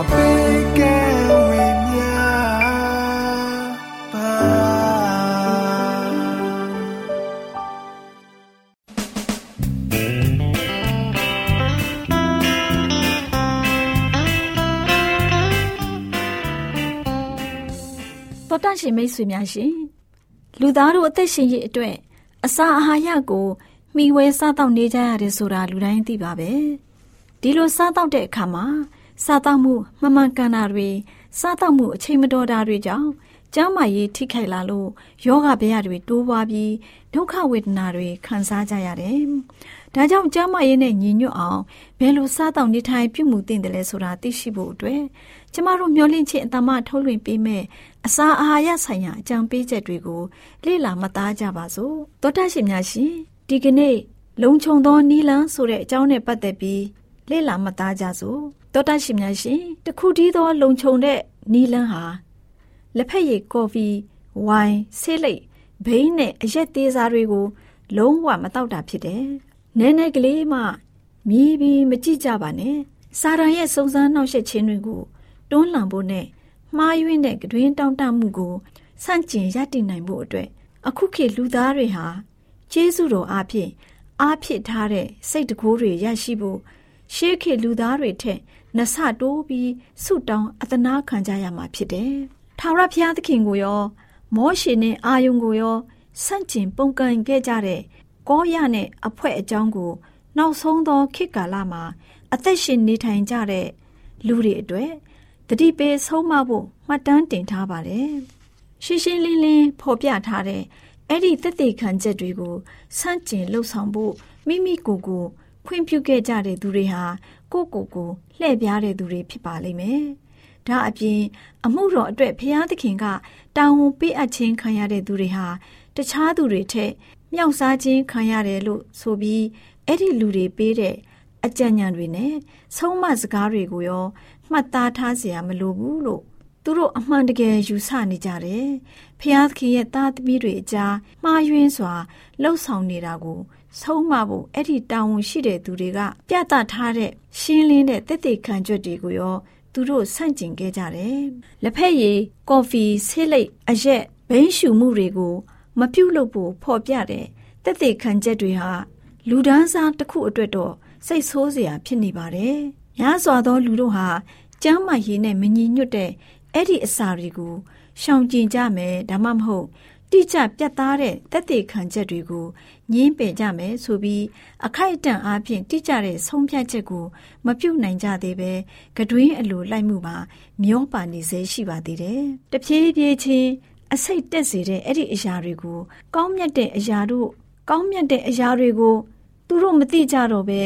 တော်တန့်ရှင်မိတ်ဆွေများရှင်လူသားတို့အသက်ရှင်ရေးအတွက်အစာအာဟာရကိုမှီဝဲစားတော့နေကြရတယ်ဆိုတာလူတိုင်းသိပါပဲဒီလိုစားတော့တဲ့အခါမှာ စားသောက်မှုမမှန်ကန်တာတွေစားသောက်မှုအချိန်မတော်တာတွေကြောင့်ကျန်းမာရေးထိခိုက်လာလို့ယောဂဗျာတွေတိုးပွားပြီးဒုက္ခဝေဒနာတွေခံစားကြရတယ်။ဒါကြောင့်ကျန်းမာရေးနဲ့ညီညွတ်အောင်ဘယ်လိုစားသောက်နေထိုင်ပြုမှုသင့်တယ်လဲဆိုတာသိရှိဖို့အတွက်ကျမတို့မျှဝင့်ခြင်းအတမထုတ်လွှင့်ပေးမဲ့အစာအာဟာရဆိုင်ရာအကြံပေးချက်တွေကိုလေ့လာမှတ်သားကြပါစို့။သောတာရှင်များရှင်ဒီကနေ့လုံခြုံသောနီလန်းဆိုတဲ့အကြောင်းနဲ့ပတ်သက်ပြီး လေ့လာမှတ်သားကြစို့တောတရှိများရှင်တခုတည်းသော လုံခြုံတဲ့နီလန်းဟာလက်ဖက်ရည်ကော်ဖီဝိုင်ဆေးလိပ်ဘိန်းနဲ့အရက်သေးစားတွေကို လုံးဝမတောက်တာဖြစ်တယ်။နည်းနည်းကလေးမှမြည်ပြီးမကြည့်ကြပါနဲ့။စာရန်ရဲ့စုံစမ်းနှောက်ယှက်ခြင်းတွေကိုတွန်းလှန်ဖို့နဲ့မှားယွင်းတဲ့ကတွင်တောင်းတမှုကိုဆန့်ကျင်ရည်တည်နိုင်ဖို့အတွက်အခုခေတ်လူသားတွေဟာကျေးဇူးတော်အဖြစ်အားဖြစ်ထားတဲ့စိတ်တကိုးတွေရရှိဖို့ ရှေးခေတ်လူသားတွေထက်နှဆတိုးပြီးဆုတောင်းအသနာခံကြရမှာဖြစ်တယ်။ထာဝရဘုရားသခင်ကိုရော မောရှေနဲ့အာယုန်ကိုရောဆန့်ကျင်ပုန်ကန်ခဲ့ကြတဲ့ကောရနဲ့အဖွဲ့အကြောင်းကို နောက်ဆုံးသောခေတ်ကာလမှာ အသက်ရှင်နေထိုင်ကြတဲ့လူတွေအတွက်တတိပေးဆုံးမဖို့မှတ်တမ်းတင်ထားပါတယ်။ရှင်းရှင်းလင်းလင်းဖော်ပြထားတဲ့အဲ့ဒီသက်သေခံချက်တွေကိုစန့်ကျင်လှုပ်ဆောင်ဖို့မိမိကိုယ်ကို ခွင့်ပြုခဲ့ကြတဲ့သူတွေဟာကိုကိုကိုလှည့်ပြားတဲ့သူတွေဖြစ်ပါလိမ့်မယ်။ဒါအပြင် အမှုတော်အတွက်ဖျားသခင်ကတာဝန်ပေးအပ်ခြင်းခံရတဲ့သူတွေဟာတခြားသူတွေထက်မြောက်စားခြင်းခံရတယ်လို့ဆိုပြီးအဲ့ဒီလူတွေပေးတဲ့အကြံဉာဏ်တွေနဲ့ဆုံးမစကားတွေကိုရောမှတ်သားထားเสียမလိုဘူးလို့သူတို့အမှန်တကယ်ယူဆနေကြတယ်။ဖျားသခင်ရဲ့သားသမီးတွေအကြားမှားယွင်းစွာလှုပ်ဆောင်နေတာကို ဆုံးမဖို့အဲ့ဒီတာဝန်ရှိတဲ့သူတွေကပြသထားတဲ့ရှင်းလင်းတဲ့တည်တည်ခံကြွတွေကိုရောသူတို့ဆန့်ကျင်ခဲ့ကြတယ်။လက်ဖက်ရည်ကော်ဖီဆေးလိပ်အရက်ဘိန်းရှူမှုတွေကိုမပြုတ်လို့ဖို့ဖော်ပြတဲ့တည်တည်ခံချက်တွေဟာလူဒန်းစားတစ်ခုအတွက်တော့စိတ်ဆိုးစရာဖြစ်နေပါတယ်။များစွာသောလူတို့ဟာကျမ်းမာရေးနဲ့မညီညွတ်တဲ့အဲ့ဒီအစာတွေကိုရှောင်ကျဉ်ကြမယ်ဒါမှမဟုတ် တိကျပြတ်သားတဲ့တက်သေးခံချက်တွေကိုညင်းပယ်ကြမယ်ဆိုပြီးအခိုက်အတန့်အားဖြင့်တိကျတဲ့ဆုံးဖြတ်ချက်ကိုမပြုတ်နိုင်ကြသေးပဲကတွင်းအလိုလိုက်မှုပါမျောပါနေစေရှိပါသေးတယ်။တဖြည်းဖြည်းချင်းအစိတ်တက်စေတဲ့အဲ့ဒီအရာတွေကိုကောင်းမြတ်တဲ့အရာတို့ကောင်းမြတ်တဲ့အရာတွေကိုသူတို့မသိကြတော့ပဲ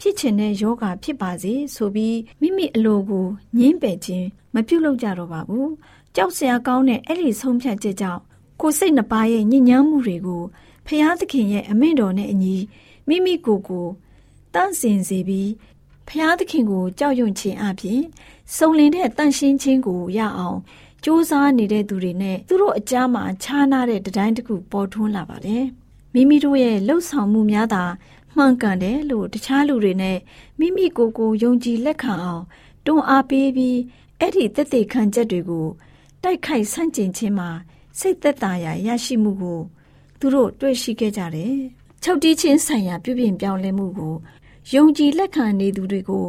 ဖြစ်ချင်တဲ့ယောဂဖြစ်ပါစေဆိုပြီးမိမိအလိုကိုညင်းပယ်ခြင်းမပြုတ်လို့ကြတော့ပါဘူး။ကြောက်စရာကောင်းတဲ့အဲ့ဒီဆုံးဖြတ်ချက်ကြောင့် ကိုယ်စိတ်နှပါရဲ့ညဉ့်ညမ်းမှုတွေကိုဖျားသခင်ရဲ့အမိန့်တော်နဲ့အညီမိမိကိုယ်ကိုတန့်စင်စေပြီးဖျားသခင်ကိုကြောက်ရွံ့ခြင်းအပြင်စုံလင်တဲ့တန့်ရှင်းခြင်းကိုရအောင်စူးစမ်းနေတဲ့သူတွေနဲ့သူတို့အကြားမှာခြားနာတဲ့တတိုင်းတစ်ခုပေါ်ထွန်းလာပါတယ်။မိမိတို့ရဲ့လှုပ်ဆောင်မှုများသာမှန်ကန်တယ်လို့တခြားလူတွေနဲ့မိမိကိုယ်ကိုယုံကြည်လက်ခံအောင်တွန်းအားပေးပြီးအဲ့ဒီသက်သေခံချက်တွေကိုတိုက်ခိုက်ဆန့်ကျင်ခြင်းမှာ စိတ်သက်သာရာရရှိမှုကိုသူတို့တွေ့ရှိခဲ့ကြတယ်။ချုပ်တီးချင်းဆိုင်ရာပြုပြင်ပြောင်းလဲမှုကိုယုံကြည်လက်ခံနေသူတွေကို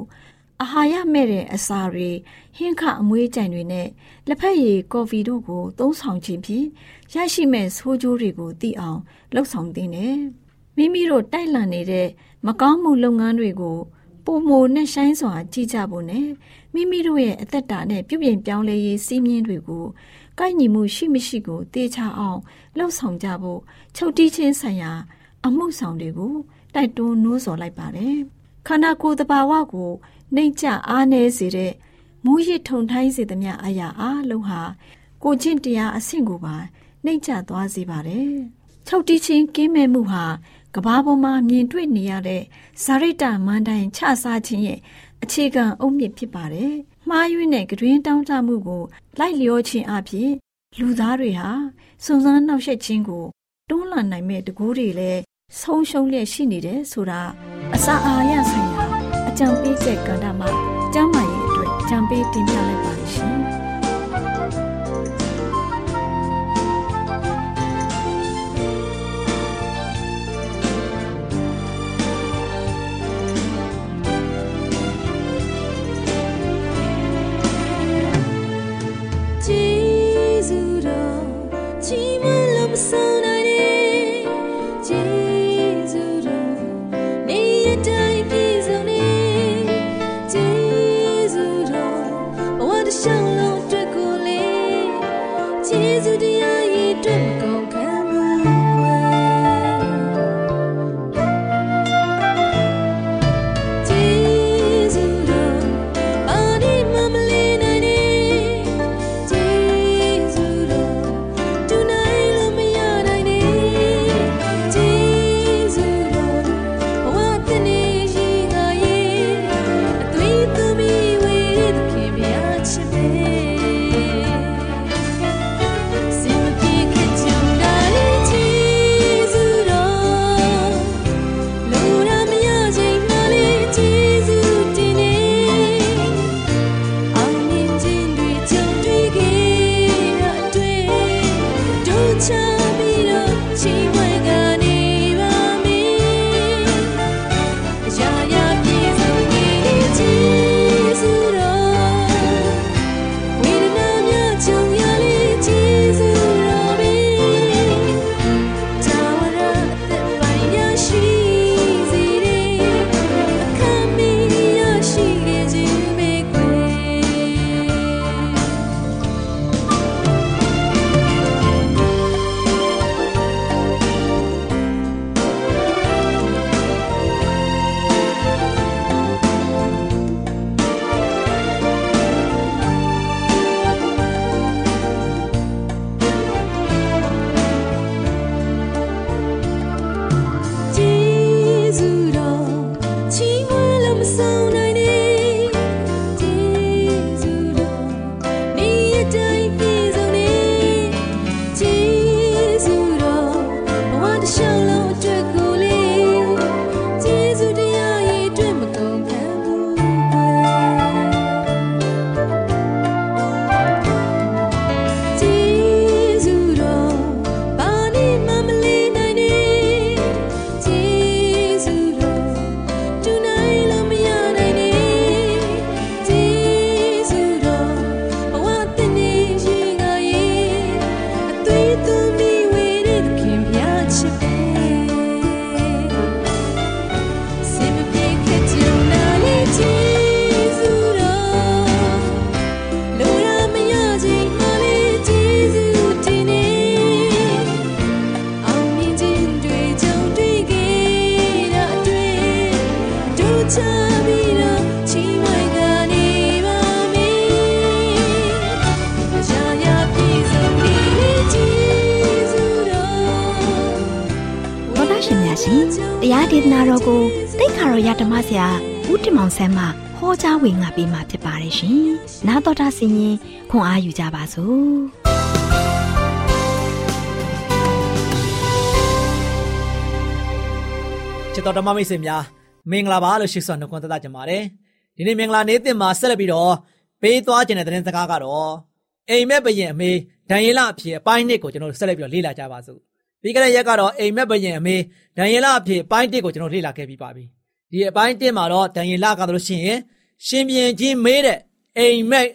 အာဟာရမဲ့တဲ့အစာတွေဟင်းခအမွေးကြိုင်တွေနဲ့လက်ဖက်ရည်ကော်ဖီတို့ကို သုံးဆောင်ခြင်းဖြင့်ရရှိမဲ့ဆိုးကျိုးတွေကိုသိအောင်လှုပ်ဆောင်သင့်တယ်။မိမိတို့တိုက်လန့်နေတဲ့မကောင်းမှုလုပ်ငန်းတွေကိုပုံမိုနဲ့ဆိုင်စွာကြည့်ကြဖို့နဲ့မိမိတို့ရဲ့အသက်တာနဲ့ပြုပြင်ပြောင်းလဲရေးစီးမြင်တွေကို ကိုက်ညီမှုရှိမရှိကိုတေချာအောင်လှုပ်ဆောင်ကြဖို့ချုပ်တီးချင်းဆိုင်ရာ အမှုဆောင်တွေကိုတိုက်တွန်းနှိုးဆော်လိုက်ပါတယ်။ခန္ဓာကိုယ်တဘာဝကိုနှိမ့်ချအားနည်းစေတဲ့မူရစ်ထုံထိုင်းစေသမျှအရာအလုံးဟာကိုချင်းတရားအဆင့်ကိုပါနှိမ့်ချသွားစေပါတယ်။ချုပ်တီးချင်းကင်းမဲ့မှုဟာကဘာပေါ်မှာမြင်တွေ့နေရတဲ့ဇာရိတမန်တိုင်ချစားခြင်းရဲ့အခြေခံအုတ်မြစ်ဖြစ်ပါတယ်။ မှားယွင်းတဲ့ကတွင်တောင်းတမှုကို လိုက်လျောခြင်းအပြင်လူသားတွေဟာစုံစမ်းနှောက်ယှက်ခြင်းကိုတွန်းလှန်နိုင်မဲ့တကူးတွေလည်းဆုံးရှုံးလျက်ရှိနေတယ်ဆိုတာအစာအာရဆိုင်ရာအကြံပေးချက်ကဏ္ဍမှာကျမ်းမာရေးအတွက်ကြံပေးတင်ပြလိုက်ပါ ပေးมาဖြစ်ပါတယ်ရှင်။နာတော်တာဆင်ရင်ခွန်အားယူကြပါစို့။ချစ်တော်ဓမ္မမိတ်ဆွေများမင်္ဂလာပါလို့ရှိစွာနှုတ်ခွန်းသက်သကြပါတယ်။ဒီနေ့မင်္ဂလာနေ့တင်မှာဆက်လက်ပြီးတော့ပေးသွားခြင်းတဲ့တဲ့စကားကတော့အိမ်မက်ဘရင်အမေဒံယေလအဖြစ်အပိုင်းနှစ်ကိုကျွန်တော်တို့ဆက်လက်ပြီးတော့လေ့လာကြပါစို့ပြီးခဲ့တဲ့ရက်ကတော့အိမ်မက်ဘရင်အမေဒံယေလအဖြစ်အပိုင်းတစ်ကိုကျွန်တော်လေ့လာခဲ့ပြီးပါပြီဒီအပိုင်းတစ်မှာတော့ဒံယေလကတို့ရှင် ရင်ရှင်ပြန်ချင်းမေးတဲ့အိမ်မက်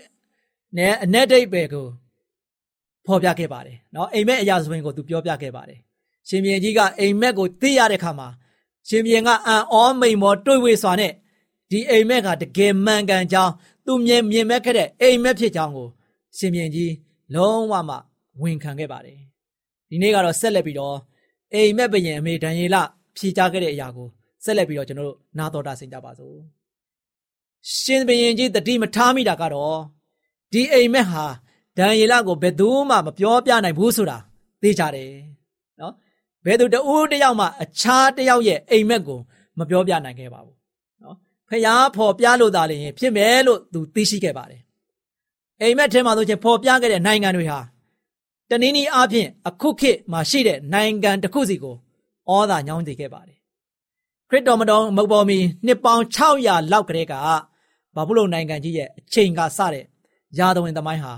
နဲ့အ내ဒိတ်ပဲကိုဖော်ပြခဲ့ပါတယ်เนาะအိမ်မက်အရာစပင်ကိုသူပြောပြခဲ့ပါတယ်ရှင်ပြန်ကြီးကအိမ်မက်ကိုသိရတဲ့ခါမှာရှင်ပြန်ကအံ့ဩမိန်မောတွေ့ဝေစွာနဲ့ဒီအိမ်မက်ကတကယ်မှန်ကန်ကြောင်းသူမြင်မြင်မဲ့ခဲ့တဲ့အိမ်မက်ဖြစ်ကြောင်းကိုရှင်ပြန်ကြီးလုံးဝမှဝန်ခံခဲ့ပါတယ်ဒီနေ့ကတော့ဆက်လက်ပြီးတော့အိမ်မက်ဘရင်အမေဒံယေလဖြေချခဲ့တဲ့အရာကိုဆက်လက်ပြီးတော့ကျွန်တော်တို့နားတော်တာဆင်ကြပါစို့ ရှင်ဘရင်ကြီးတတိမထားမိတာကတော့ဒီအိမ်မက်ဟာဒံယေလကိုဘယ်သူမှမပြောပြနိုင်ဘူးဆိုတာသိကြတယ်နော်ဘယ်သူတဦးတယောက်မှအခြားတယောက်ရဲ့အိမ်မက်ကိုမပြောပြနိုင်ခဲ့ပါဘူးနော်ဖျားဖော်ပြလို့သာလျှင်ဖြစ်မယ်လို့သူသိရှိခဲ့ပါတယ်အိမ်မက်ထဲမှာဆိုချင်းဖော်ပြခဲ့တဲ့နိုင်ငံတွေဟာတနည်းနည်းအားဖြင့်အခုခေတ်မှာရှိတဲ့နိုင်ငံတစ်ခုစီကိုဩသာညောင်းတည်ခဲ့ပါတယ်ခရစ်တော်မတော်မပေါ်မီနှစ်ပေါင်း600လောက်ကလေးက ဘာဘူးလုံနိုင်ငံကြီးရဲ့အချိန်ကစတဲ့ယာသဝင်သမိုင်းဟာ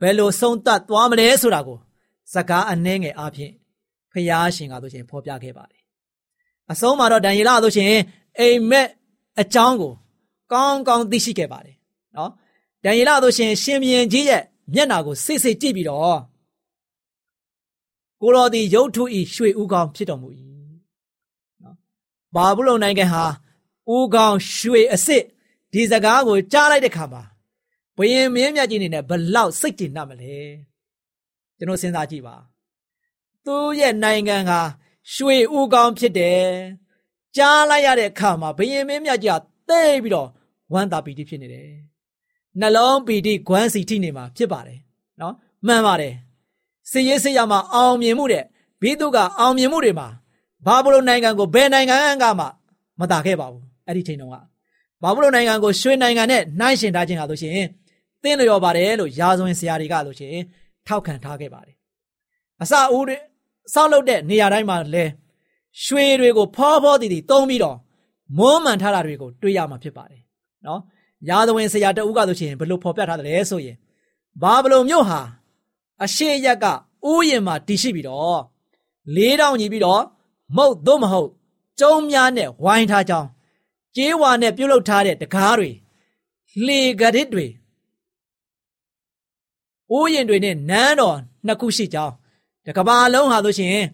ဘယ်လိုဆုံးသက်သွားမလဲဆိုတာကိုစကားအနှဲငယ်အားဖြင့်ဖျားရှင်ကဆိုရှင်ဖော်ပြခဲ့ပါတယ်အဆုံးမှာတော့ဒံယေလဆိုရှင်အိမ်မက်အကြောင်းကိုကောင်းကောင်းသိရှိခဲ့ပါတယ်နော်ဒံယေလဆိုရှင်ရှင်မြင်ကြီးရဲ့မျက်နာကိုစိတ်စိတ်ကြည့်ပြီးတော့ကိုတော်သည်ရုတ်ထုဤရွှေဥကောင်းဖြစ်တော်မူ၏နော်ဘာဘူးလုံနိုင်ငံဟာဥကောင်းရွှေအစ်စ် ဒီစကားကိုကြားလိုက်တဲ့ခါမှာဘယင်မင်းမြတ်ကြီးနေနဲ့ဘလောက်စိတ်တည်နှံ့မလဲကျွန်တော်စဉ်းစားကြည့်ပါသူ့ရဲ့နိုင်ငံကရွှေဥကောင်းဖြစ်တယ်ကြားလိုက်ရတဲ့အခါမှာဘယင်မင်းမြတ်ကြီးကသိပြီးတော့ဝမ်းသာပီတိဖြစ်နေတယ်နှလုံးပီတိဂွမ်းစီထိနေမှာဖြစ်ပါတယ်နော်မှန်ပါတယ်စစ်ရေးစစ်ရမှာအောင်မြင်မှုတဲ့ဘိသုကအောင်မြင်မှုတွေမှာဘာဘလုနိုင်ငံကိုဘယ်နိုင်ငံကမှမတာခဲ့ပါဘူးအဲ့ဒီချိန်တုန်းက ဘာဘလုနိုင်ငံကိုရွှေနိုင်ငံနဲ့နှိုင်းရှင်ထားခြင်းဟာဆိုရှင်သင်လျော်ပါတယ်လို့ယာဇဝင်ဆရာတွေကဆိုရှင်ထောက်ခံထားခဲ့ပါတယ်အစအဦးတွေစောက်လုပ်တဲ့နေရာတိုင်းမှာလဲရွှေတွေကိုဖောဖောတည်တည်တုံးပြီးတော့မွမ်းမံထားတာတွေကိုတွေ့ရမှာဖြစ်ပါတယ်နော်ယာဇဝင်ဆရာတအုပ်ကဆိုရှင်ဘလို့ဖော်ပြထားတယ်လဲဆိုရင်ဘာဘလုမြို့ဟာအရှိရက်ကဥယျင်မှာတည်ရှိပြီးတော့လေးတောင်ညီပြီးတော့မုတ်သို့မဟုတ်ကျုံများနဲ့ဝိုင်းထားကြောင်း ကျေးဝါနဲ့ပြုတ်လုထားတဲ့တကားတွေလှေကရစ်တွေဥယျင်တွေနဲ့နန်းတော်နှစ်ခုရှိကြောင်းတကဘာလုံးဟာဆိုရှင်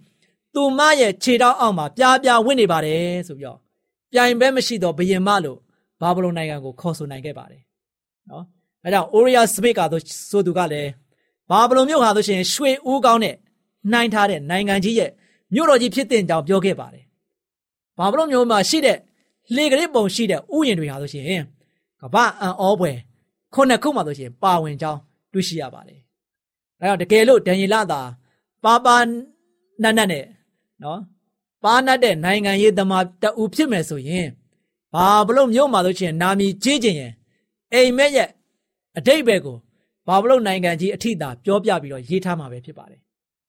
သူမရဲ့ခြေထောက်အောက်မှာပြားပြားဝင့်နေပါတယ်ဆိုပြီးတော့ပြိုင်ပဲမရှိတော့ဘယင်မလို့ဘာဘလုန်နိုင်ငံကိုခေါ်ဆိုနိုင်ခဲ့ပါတယ်နော်အဲကြောင့် Oria Smith ကဆိုသူကလည်းဘာဘလုံမြို့ဟာဆိုရှင်ရွှေဦးကောင်းနဲ့နှိုင်းထားတဲ့နိုင်ငံကြီးရဲ့မြို့တော်ကြီးဖြစ်တဲ့ကြောင်ပြောခဲ့ပါတယ်။ဘာဘလုံမြို့မှာရှိတဲ့ လေကလေးပုံရှိတဲ့ဥယျာဉ်တွေဟာဆိုရှင်ကမ္ဘာအံ့ဩဖွယ်ခုနှစ်ခုမှဆိုရှင်ပါဝင်ကြောင်းတွေ့ရှိရပါတယ်။အဲတော့တကယ်လို့ဒန်ယေလသာပါပါနတ်နတ်နဲ့နော်ပါနတ်တဲ့နိုင်ငံရေးသမားတအူဖြစ်မယ်ဆိုရင်ဘာဘလို့မြို့မှာဆိုရှင်နာမည်ကြီးခြင်းရင်အိမ်မက်ရဲ့အတိတ်ဘယ်ကိုဘာဘလုတ်နိုင်ငံကြီးအထိတာပြောပြပြီးတော့ရေးထားမှာပဲဖြစ်ပါတယ်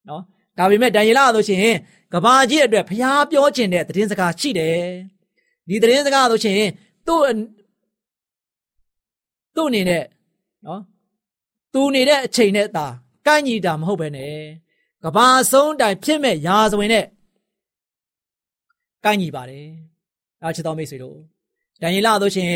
နော်ဒါပေမဲ့ဒံယေလဆိုရှင်ကဘာကြီးအတွက်ဖျားပြောခြင်းတဲ့သတင်းစကားရှိတယ် ဒီသတင်းစကားဆိုရှင်သူ့သူ့အနေနဲ့နော်သူနေတဲ့အချိန်နဲ့သာကန့်ညီတာမဟုတ်ပဲနဲ့ကဘာဆုံးတိုင်ဖြစ်မဲ့ရာဇဝင်နဲ့ကန့်ညီပါတယ်အားချစ်တော်မိတ်ဆွေတို့ဒံယေလဆိုရှင်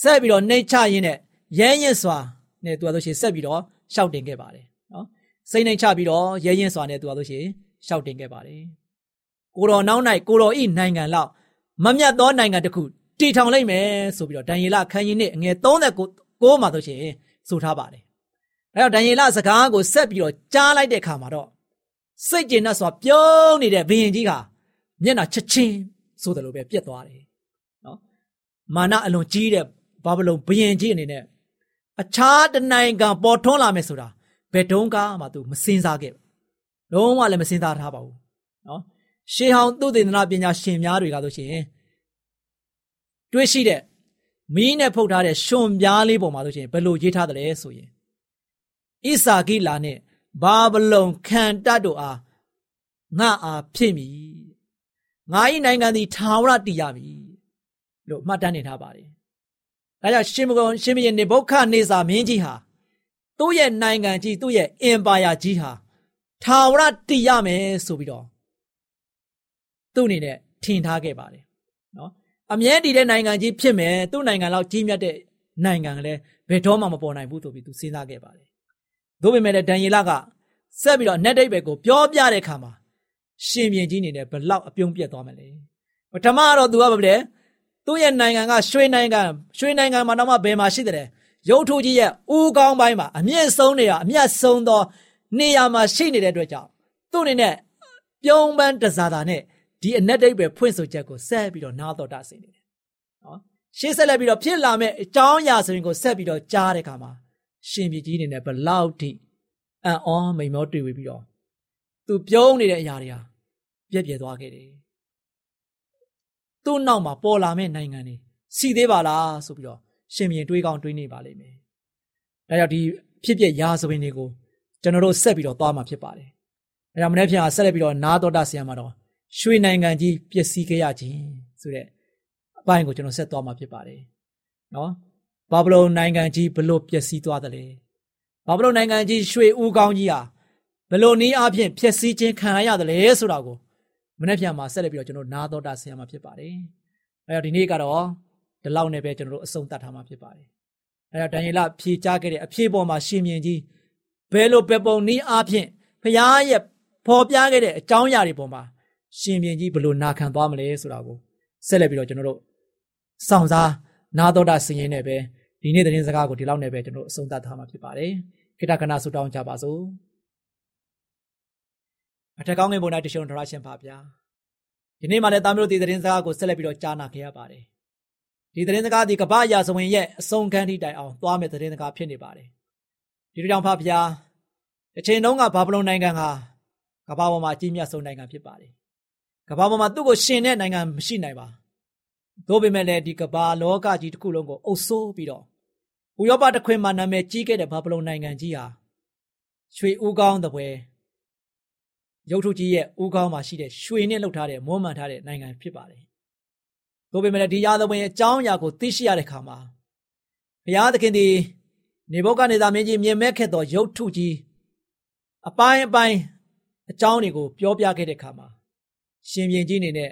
ဆက်ပြီးတော့နှိတ်ချရင်းနဲ့ရဲရင်စွာနဲ့သူကဆိုရှင်ဆက်ပြီးတော့ရှောက်တင်ခဲ့ပါတယ်နော်စိတ်နှိမ်ချပြီးတော့ရဲရင်စွာနဲ့သူကဆိုရှင်ရှောက်တင်ခဲ့ပါတယ် ကိုတော်နောက်၌ကိုတော်ဤနိုင်ငံလောက်မမြတ်သောနိုင်ငံတစ်ခုတည်ထောင်လိုက်မယ်ဆိုပြီးတော့ဒံယေလခန်းကြီးနဲ့အငယ်39မှာဆိုရှင်ဆိုထားပါတယ်အဲတော့ဒံယေလစကားကိုဆက်ပြီးတော့ကြားလိုက်တဲ့အခါမှာတော့စိတ်ကျဉ်နဲ့ဆိုပြုံးနေတဲ့ဘုရင်ကြီးကမျက်နှာချက်ချင်းဆိုတယ်လို့ပဲပြက်သွားတယ်နော်မာနအလွန်ကြီးတဲ့ဘာဘလုံဘယင်ကြီးအနေနဲ့အခြားတနိုင်ငံပေါ်ထွန်းလာမယ်ဆိုတာဘယ်တုန်းကမှသူမစင်စားခဲ့လုံးဝလည်းမစင်စားထားပါဘူးနော် ရှေးဟောင်းသုတေသနပညာရှင်များတွေကဆိုရှင်တွေးရှိတဲ့မီးနဲ့ဖုတ်ထားတဲ့ရှင်ပြားလေးပေါ်မှာဆိုရှင်ဘယ်လိုရေးထားတယ်လဲဆိုရင်ဣစာကိလာနဲ့ဘာဘလုံခံတတ်တို့အားငါအားဖြစ်မည်ငါ၏နိုင်ငံသည်ထာဝရတည်ရမည်လို့မှတ်တမ်းနေထားပါတယ်။ဒါကြောင့်ရှင်မကုန်ရှင်မင်းနေဘုခနေစာမင်းကြီးဟာသူ့ရဲ့နိုင်ငံကြီးသူ့ရဲ့အင်ပါယာကြီးဟာထာဝရတည်ရမယ်ဆိုပြီးတော့ သူ့အနေနဲ့ထင်ထားခဲ့ပါတယ်နော်အမြဲတည်တဲ့နိုင်ငံကြီးဖြစ်မယ်သူ့နိုင်ငံလောက်ကြီးမြတ်တဲ့နိုင်ငံကလည်းဘယ်တော့မှမပေါ်နိုင်ဘူးဆိုပြီးသူစဉ်းစားခဲ့ပါတယ်။သို့ပေမဲ့လည်းဒံယေလကဆက်ပြီးတော့နတ်ဒိတ်ဘက်ကိုပြောပြတဲ့အခါမှာရှင်ပြန်ကြီးအနေနဲ့ဘလောက်အပြုံးပြတ်သွားမလဲပထမတော့သူကဘာလဲသူ့ရဲ့နိုင်ငံကရွှေနိုင်ငံရွှေနိုင်ငံမှာတော့မှဘယ်မှာရှိတယ်ရုပ်ထုကြီးရဲ့ဦးကောင်းပိုင်းမှာအမြင့်ဆုံးနေရအမြတ်ဆုံးသောနေရာမှာရှိနေတဲ့အတွက်ကြောင့်သူ့အနေနဲ့ပြုံးပန်းတစားတာနဲ့ ဒီအနက်တိတ်ပဲဖွင့်ဆိုချက်ကိုဆက်ပြီးတော့နားတော်တာဆင်နေတယ်နော်ရှေ့ဆက်လက်ပြီးတော့ဖြစ်လာမဲ့အကြောင်းအရာဆိုရင်ကိုဆက်ပြီးတော့ကြားတဲ့အခါမှာရှင်ပြည်ကြီးအနေနဲ့ဘလောက်ထိအံ့ဩမိန်မောတွေ့ပြီးတော့သူပြုံးနေတဲ့အရာတွေဟာပြက်ပြက်သွားခဲ့တယ်။သူ့နောက်မှာပေါ်လာမဲ့နိုင်ငံတွေစီသေးပါလားဆိုပြီးတော့ရှင်မြင်တွေးကောင်းတွေးနေပါလိမ့်မယ်။ဒါကြောင့်ဒီဖြစ်ပျက်ရာဇဝင်တွေကိုကျွန်တော်တို့ဆက်ပြီးတော့သွားမှာဖြစ်ပါတယ်။ဒါကြောင့်မနေ့ပြန်ဆက်လက်ပြီးတော့နာတော်တာဆရာမှာတော့ ရွှေနိုင်ငံကြီးပျက်စီးခဲ့ရခြင်းဆိုတဲ့အပိုင်းကိုကျွန်တော်ဆက်သွားမှာဖြစ်ပါတယ်။နော်ဘာဘလုန်နိုင်ငံကြီးဘလို့ပျက်စီးသွားတယ်လဲ။ဘာဘလုန်နိုင်ငံကြီးရွှေဦးကောင်းကြီးဟာဘလို့နည်းအားဖြင့်ဖျက်ဆီးခြင်းခံရရတယ်လဲဆိုတာကိုမနေ့ပြန်မှာဆက်လက်ပြီးတော့ကျွန်တော်နားတော်တာဆင်ရမှာဖြစ်ပါတယ်။အဲတော့ဒီနေ့ကတော့ဒီလောက်နဲ့ပဲကျွန်တော်တို့အဆုံးသတ်ထားမှာဖြစ်ပါတယ်။အဲတော့ဒံယေလဖြေချခဲ့တဲ့အဖြေပေါ်မှာရှင်မြင်ကြီးဘယ်လိုပဲပုံနည်းအားဖြင့်ဖရားရဲ့ဖော်ပြခဲ့တဲ့အကြောင်းအရာတွေပေါ်မှာ ရှင်မြင်ကြီးဘယ်လိုနာခံသွားမလဲဆိုတာကိုဆက်လက်ပြီးတော့ကျွန်တော်တို့စောင့်စားနားတော်တာဆင်ရင်နဲ့ပဲဒီနေ့သတင်းစကားကိုဒီလောက်နဲ့ပဲကျွန်တော်တို့အဆုံးသတ်ထားမှာဖြစ်ပါတယ်။ခိတ္တကနာဆုတောင်းကြပါစို့။အထက်ကောင်းငင်ပုံ၌တရှုံထရရှင်ပါဗျာဒီနေ့မှလည်းသားမျိုးဒီသတင်းစကားကိုဆက်လက်ပြီးတော့ကြားနာခဲ့ရပါတယ်ဒီသတင်းစကားဒီကပ္ပရာဇဝင်ရဲ့အဆုံးခန်းထိတိုင်အောင်သွားမဲ့သတင်းစကားဖြစ်နေပါတယ်ဒီလိုကြောင့်ဖဗျာတစ်ချိန်တုန်းကဘာဗလုန်နိုင်ငံဟာကမ္ဘာပေါ်မှာအကြီးမြတ်ဆုံးနိုင်ငံဖြစ်ပါတယ် ကမ္ဘာပေါ်မှာသူ့ကိုရှင်တဲ့နိုင်ငံမရှိနိုင်ပါသို့ပေမဲ့လည်းဒီကမ္ဘာလောကကြီးတစ်ခုလုံးကိုအုပ်စိုးပြီးတော့ဥရောပတစ်ခွင်မှာနာမည်ကြီးခဲ့တဲ့ဘာဗလုန်နိုင်ငံကြီးဟာရွှေဦးကောင်းတဲ့ပွဲရုပ်ထုကြီးရဲ့ဦးခေါင်းမှာရှိတဲ့ရွှေနဲ့လှုပ်ထားတဲ့မွမ်းမံထားတဲ့နိုင်ငံဖြစ်ပါတယ်။ဒါပေမဲ့ဒီရာဇဝင်အကြောင်းအရာကိုသိရှိရတဲ့အခါမှာဘုရားသခင်ဒီနေဘုတ်ကနေသာမင်းကြီးမြင်မဲ့ခဲ့သောရုပ်ထုကြီးအပိုင်းအပိုင်းအကြောင်းတွေကိုပြောပြခဲ့တဲ့အခါမှာ ရှင်ပြန်ကြီးအနေနဲ့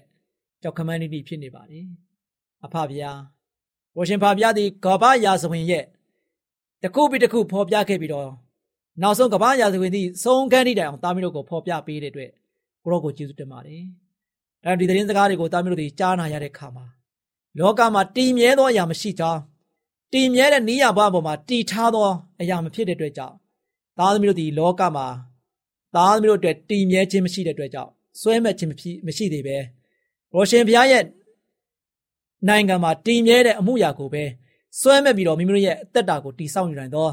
ကြောက်ခမန်းနေဖြစ်နေပါတယ်။အဖဗျာဝရှင်ဖဗျာဒီကဘာရာဇဝင်ရဲ့တခုပြီးတခုဖော်ပြခဲ့ပြီးတော့နောက်ဆုံးကပ္ပရာဇဝင်သည့်ဆုံးခန်းထိတိုင်အောင်တာမီးတို့ကိုဖော်ပြပေးတဲ့အတွက်ကိုရောကိုကျေးဇူးတင်ပါတယ်။အဲဒီသတင်းစကားတွေကိုတာမီးတို့တွေကြားနာရတဲ့အခါမှာလောကမှာတည်မြဲသောအရာမရှိကြောင်းတည်မြဲတဲ့နိယဘဝပေါ်မှာတည်ထားသောအရာမဖြစ်တဲ့အတွက်ကြောင့်သားသမီးတို့ဒီလောကမှာသားသမီးတို့အတွက်တည်မြဲခြင်းမရှိတဲ့အတွက်ကြောင့် စွဲမဲ့ခြင်းမရှိသေးပဲရောရှင်ဘုရားရဲ့နိုင်ငံမှာတည်မြဲတဲ့အမှုရာကိုပဲစွဲမဲ့ပြီးတော့မိမိတို့ရဲ့အသက်တာကိုတည်ဆောက်နေနိုင်သော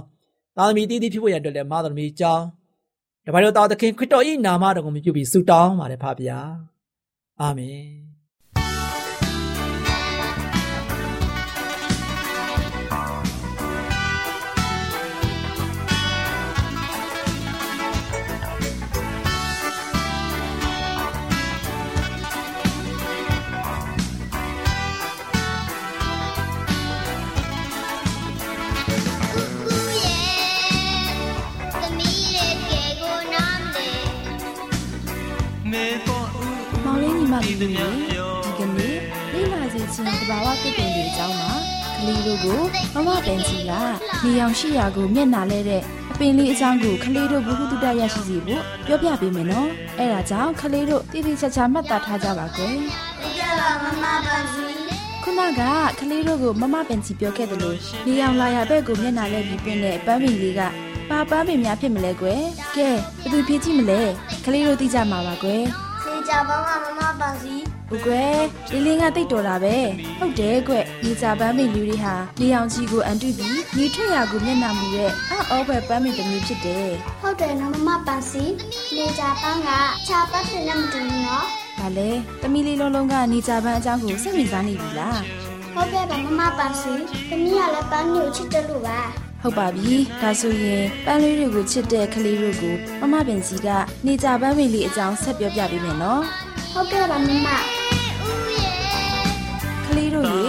သားသမီးတည်တည်ဖြစ်ဖို့ရအတွက်လည်းမသားသမီးကြောင်းတပါးတို့သားသခင်ခရစ်တော်၏နာမတော်ကိုမြှုပ်ပြီးဆုတောင်းပါတယ်ဖပါဗျာအာမင် တူတွေဒီကနေ့လိလာစီချင်းတဘာဝတစ်ပင်တွေအကြောင်းမှာကလေးတို့ကိုမမပန်စီကနေအောင်ရှိရာကိုမျက်နာလဲတဲ့အပင်လေးအကြောင်းကိုကလေးတို့ဘ ഹു တုတရရှိစီဖို့ပြောပြပေးမယ်နော်အဲဒါကြောင့်ကလေးတို့တိတိကျကျမှတ်သားထားကြပါကွယ်ကြပါမမပန်စီခုနကကလေးတို့ကိုမမပန်စီပြောခဲ့တယ်လို့နေအောင်လာရဘက်ကိုမျက်နာလဲပြီးပင်တဲ့ပန်းပင်လေးက ပါပန်းပင်များဖြစ်မလဲကွယ်ကဲဘယ်သူဖြစ်ကြည့်မလဲကလေးတို့သိကြမှာပါကွယ်ကြပါမမပန်စီဩဦးကွယ်လီလင်းကတိတ်တော်တာပဲဟုတ်တယ်ကွညီကြပန်းမိလူတွေဟာလီအောင်ကြီးကိုအန်တုပြီးညီထွက်ရာကိုမျက်နှာမူရဲ့အော့ဘက်ပန်းမိတစ်မျိုးဖြစ်တယ်ဟုတ်တယ်နော်မမပန်စီနေကြပန်းကခြာပတ်ဖြစ်နေမတူဘူးနော်ဒါလေတမီလေးလုံးလုံးကညီကြပန်းအကြောင်းကိုစိတ်ဝင်စားနေပြီလားဟုတ်ကဲ့ပါမမပန်စီသမီးကလည်းပန်းမျိုးချစ်တယ်လို့ပါ ဟုတ်ပါပြီဒါဆိုရင်ပန်းလေးတွေကိုချစ်တဲ့ကလေးတို့ကိုမမပင်ကြီးကနေကြပန်းမိလေးအကြောင်းဆက်ပြောပြပေးမယ်နော်ဟုတ်ကဲ့ပါမမကလေးတို့ရေ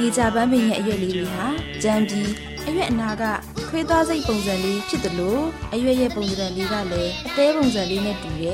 နေကြပန်းပင်ရဲ့အရွက်လေးတွေဟာကြမ်းပြီးအရွက်အနာကခွေးသားစိတ်ပုံစံလေးဖြစ်တယ်လို့အရွက်ရဲ့ပုံစံလေးကလည်းအသေးပုံစံလေးနဲ့တူတ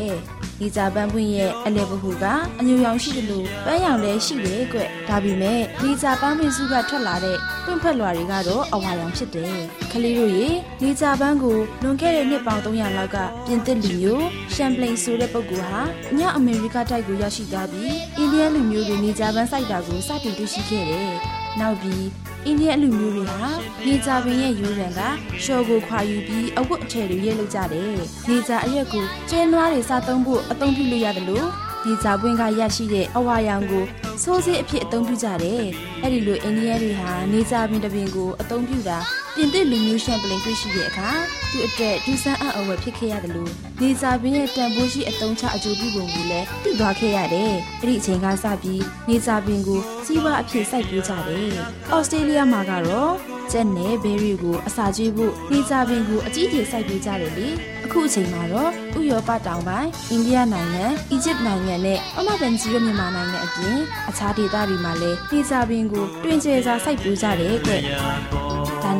ယ်။နေကြပန်းပွင့်ရဲ့အလဲပဟူကအညူရောင်ရှိတယ်လို့ပန်းရောင်လည်းရှိတယ်ကွ။ဒါပေမဲ့နေကြပန်းပင်စုကထွက်လာတဲ့ပွင့်ဖက်လွာတွေကတော့အဝါရောင်ဖြစ်တယ်။ကလေးတို့ရေနေကြပန်းကိုလွန်ခဲ့တဲ့နှစ်ပေါင်း300လောက်ကပြင်သစ်လူမျိုးရှမ်ပလိန်ဆိုတဲ့ပုဂ္ဂိုလ်ဟာညအမေရိကတိုက်ကိုရောက်ရှိသွားပြီးအိန္ဒိယလူမျိုးတွေနေကြပန်းစိုက်တာကိုစတင်တွေ့ရှိခဲ့တယ်။ နောက်ပြီးအိန္ဒိယလူမျိုးတွေဟာနေကြပင်ရဲ့ယူရန်ကရှော်ကိုခွာယူပြီးအဝတ်အထည်တွေရဲလုပ်ကြတယ်။နေကြအရက်ကိုကျဲနွားတွေစားသုံးဖို့အသုံးပြုလို့ရတယ်လို့နေကြပွင့်ကရရှိတဲ့အဝါရောင်ကိုစိုးစေးအဖြစ်အသုံးပြုကြတယ်။အဲ့ဒီလိုအိန္ဒိယတွေဟာနေကြပင်တစ်ပင်ကိုအသုံးပြုတာ ပြင်သစ်လူမျိုးရှမ်ပလင်တွေ့ရှိတဲ့အခါသူ့အတွက်ဒူဆန်းအံ့ဩဝယ်ဖြစ်ခဲ့ရတယ်လို့နေကြပင်ရဲ့တန်ဖိုးရှိအသုံးချအကျိုးပြုပုံကိုလည်းသိသွားခဲ့ရတယ်။အဲ့ဒီအချိန်ကစပြီးနေကြပင်ကိုစီးပွားအဖြစ်စိုက်ပျိုးကြတယ်။အော်စတြေးလျမှာကတော့ကျက်နဲ့ဘဲရီကိုအစာကျွေးဖို့နေကြပင်ကိုအကြီးကြီးစိုက်ပျိုးကြတယ်လေ။အခုအချိန်မှာတော့ဥရောပတောင်ပိုင်းအိန္ဒိယနိုင်ငံ၊အီဂျစ်နိုင်ငံနဲ့အမဘန်ဂျီရမြန်မာနိုင်ငံအပြင်အခြားဒေသတွေမှာလည်းနေကြပင်ကိုတွင်ကျယ်စွာစိုက်ပျိုးကြတယ်ကွ။ဒါ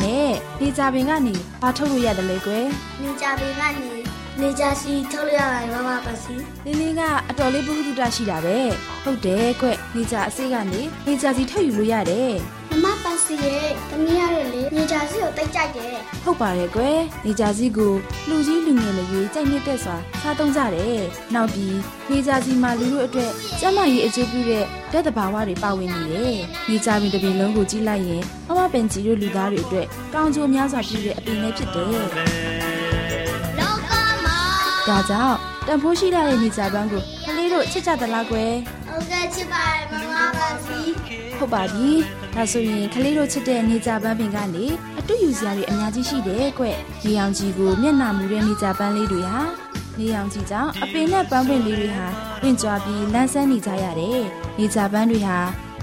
နဲ့နေကြပင်ကနေဘာထုတ်လို့ရတယ်လဲကွယ်။နေကြပင်ကနေနေကြစီထုတ်လို့ရပါတယ်မမပန်စီလင်းလင်းကအတော်လေးပုဂ္ဂုတရှိတာပဲဟုတ်တယ်ကွနေကြအစိကနေနေကြစီထုတ်ယူလို့ရတယ် မမပန်စီရဲ့သမီးရတဲ့လေနေကြစီကိုတိတ်ကြိုက်တယ်ဟုတ်ပါတယ်ကွယ်နေကြစီကိုလူကြီးလူငယ်မရွေးကြိုက်နေတဲ့စွာစားသုံးကြတယ်နောက်ပြီးနေကြစီမှာလူတို့အတွက်ကျန်းမာရေးအကျိုးပြုတဲ့ဓာတ်တဘာဝတွေပါဝင်နေတယ်နေကြပင်တစ်ပင်လုံးကိုကြည့်လိုက်ရင်မမပင်ကြီးတို့လူသားတွေအတွက်ကောင်းကျိုးများစွာပြုတဲ့အပင်လေးဖြစ်တယ်လောကမှာဒါကြောင့်တန်ဖိုးရှိတဲ့နေကြပန်းကိုကလေးတို့ချစ်ကြသလားကွယ်ဟုတ်ကဲ့ချစ်ပါတယ်မမပန်စီ ဟုတ်ပါပြီ။ဒါဆိုရင်ကလေးတို့ချစ်တဲ့နေကြပန်းပင်ကနေအတူယူစရာတွေအများကြီးရှိတယ်ကွ။နေအောင်ကြီးကိုမျက်နှာမူတဲ့နေကြပန်းလေးတွေဟာနေအောင်ကြီးကြောင့်အပင်နဲ့ပန်းပင်လေးတွေဟာပင့်ကြွားပြီးလန်းဆန်းနေကြရတယ်။နေကြပန်းတွေဟာ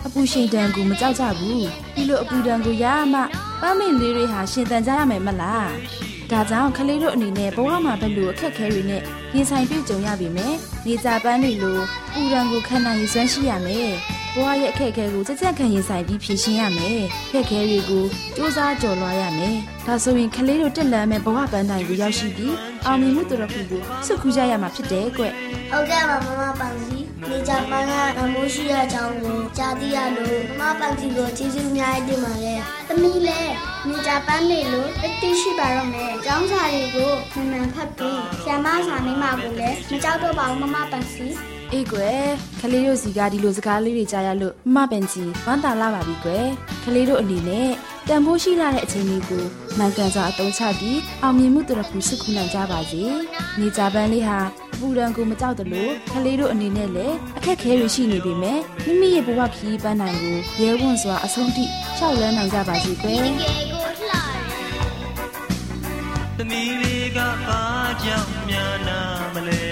အပူရှိန်တန်ကိုမကြောက်ကြဘူး။ဒီလိုအပူတန်ကိုရမှပန်းပင်လေးတွေဟာရှင်တန်ကြရမယ်မလား။ ဒါကြောင့်ကလေးတို့အနေနဲ့ဘဝမှာဘယ်လိုအခက်အခဲတွေနဲ့ရင်ဆိုင်တွေ့ကြုံရပြီမယ်။နေကြပန်းတွေလိုပူရန်ကိုခံနိုင်ရည်စွမ်းရှိရမယ်။ဘဝရဲ့အခက်အခဲကိုကြက်ကြက်ခံရင်ဆိုင်ပြီးဖြေရှင်းရမယ်။အခက်အခဲတွေကိုစူးစမ်းကျော်လွှားရမယ်။ဒါဆိုရင်ကလေးတို့တက်လန်းမဲ့ဘဝပန်းတိုင်ကိုရောက်ရှိပြီးအောင်မြင်မှုတော်ခုကိုစုခူးကြရမှာဖြစ်တယ်ကွ။ဟုတ်ကဲ့ပါမမပန်စီ နေကြပန်းကမိုးရှိတဲ့အကြောင်းကိုကြားသိရလို့မမပန်စီကိုကျေးဇူးအများကြီးတင်ပါတယ်သမီးလည်းနေကြပန်းနေလို့အတိရှိပါတော့မယ်ကျောင်းစာတွေကိုမှန်မှန်ဖတ်ပြီးဆ iam မစာမိမကိုလည်းမကြောက်တော့ပါဘူးမမပန်စီ အေးကွယ်ကလေးတို့စီကဒီလိုစကားလေးတွေကြားရလို့မမပင်ကြီးဝမ်းသာလာပါပြီကွယ်ကလေးတို့အနေနဲ့တန်ဖိုးရှိလာတဲ့အချိန်လေးကိုမှန်ကန်စွာအသုံးချပြီးအောင်မြင်မှုတော်ခုစုခုနိုင်ကြပါစေနေကြပန်းလေးဟာအပူဒဏ်ကိုမကြောက်တလို့ကလေးတို့အနေနဲ့လည်းအခက်ခဲတွေရှိနေပေမဲ့မိမိရဲ့ဘဝခရီးပန်းနိုင်ကိုရဲဝံ့စွာအဆုံးထိရှောက်လန်းနိုင်ကြပါစေကွယ်ကဲကိုလှတယ်သမီးလေးကဘာကြောင့်များနာမလဲ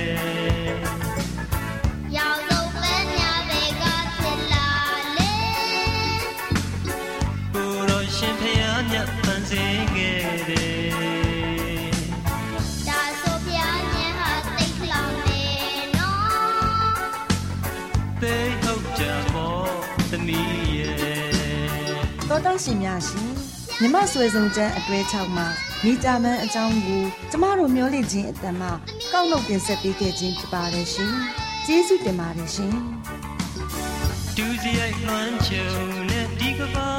တော်တော်ရှင်များရှင်မြမဆွေဆုံးကျန်းအတွဲ6မှာမိကြမန်းအကြောင်းကိုကျမတို့မျှဝင့်ခြင်းအတ္တမကောက်နှုတ်တင်ဆက်ပေးခဲ့ခြင်းဖြစ်ပါတယ်ရှင်ကျေးဇူးတင်ပါတယ်ရှင်ဒူးစရိုက်လွှမ်းခြုံနဲ့ဒီကဘာ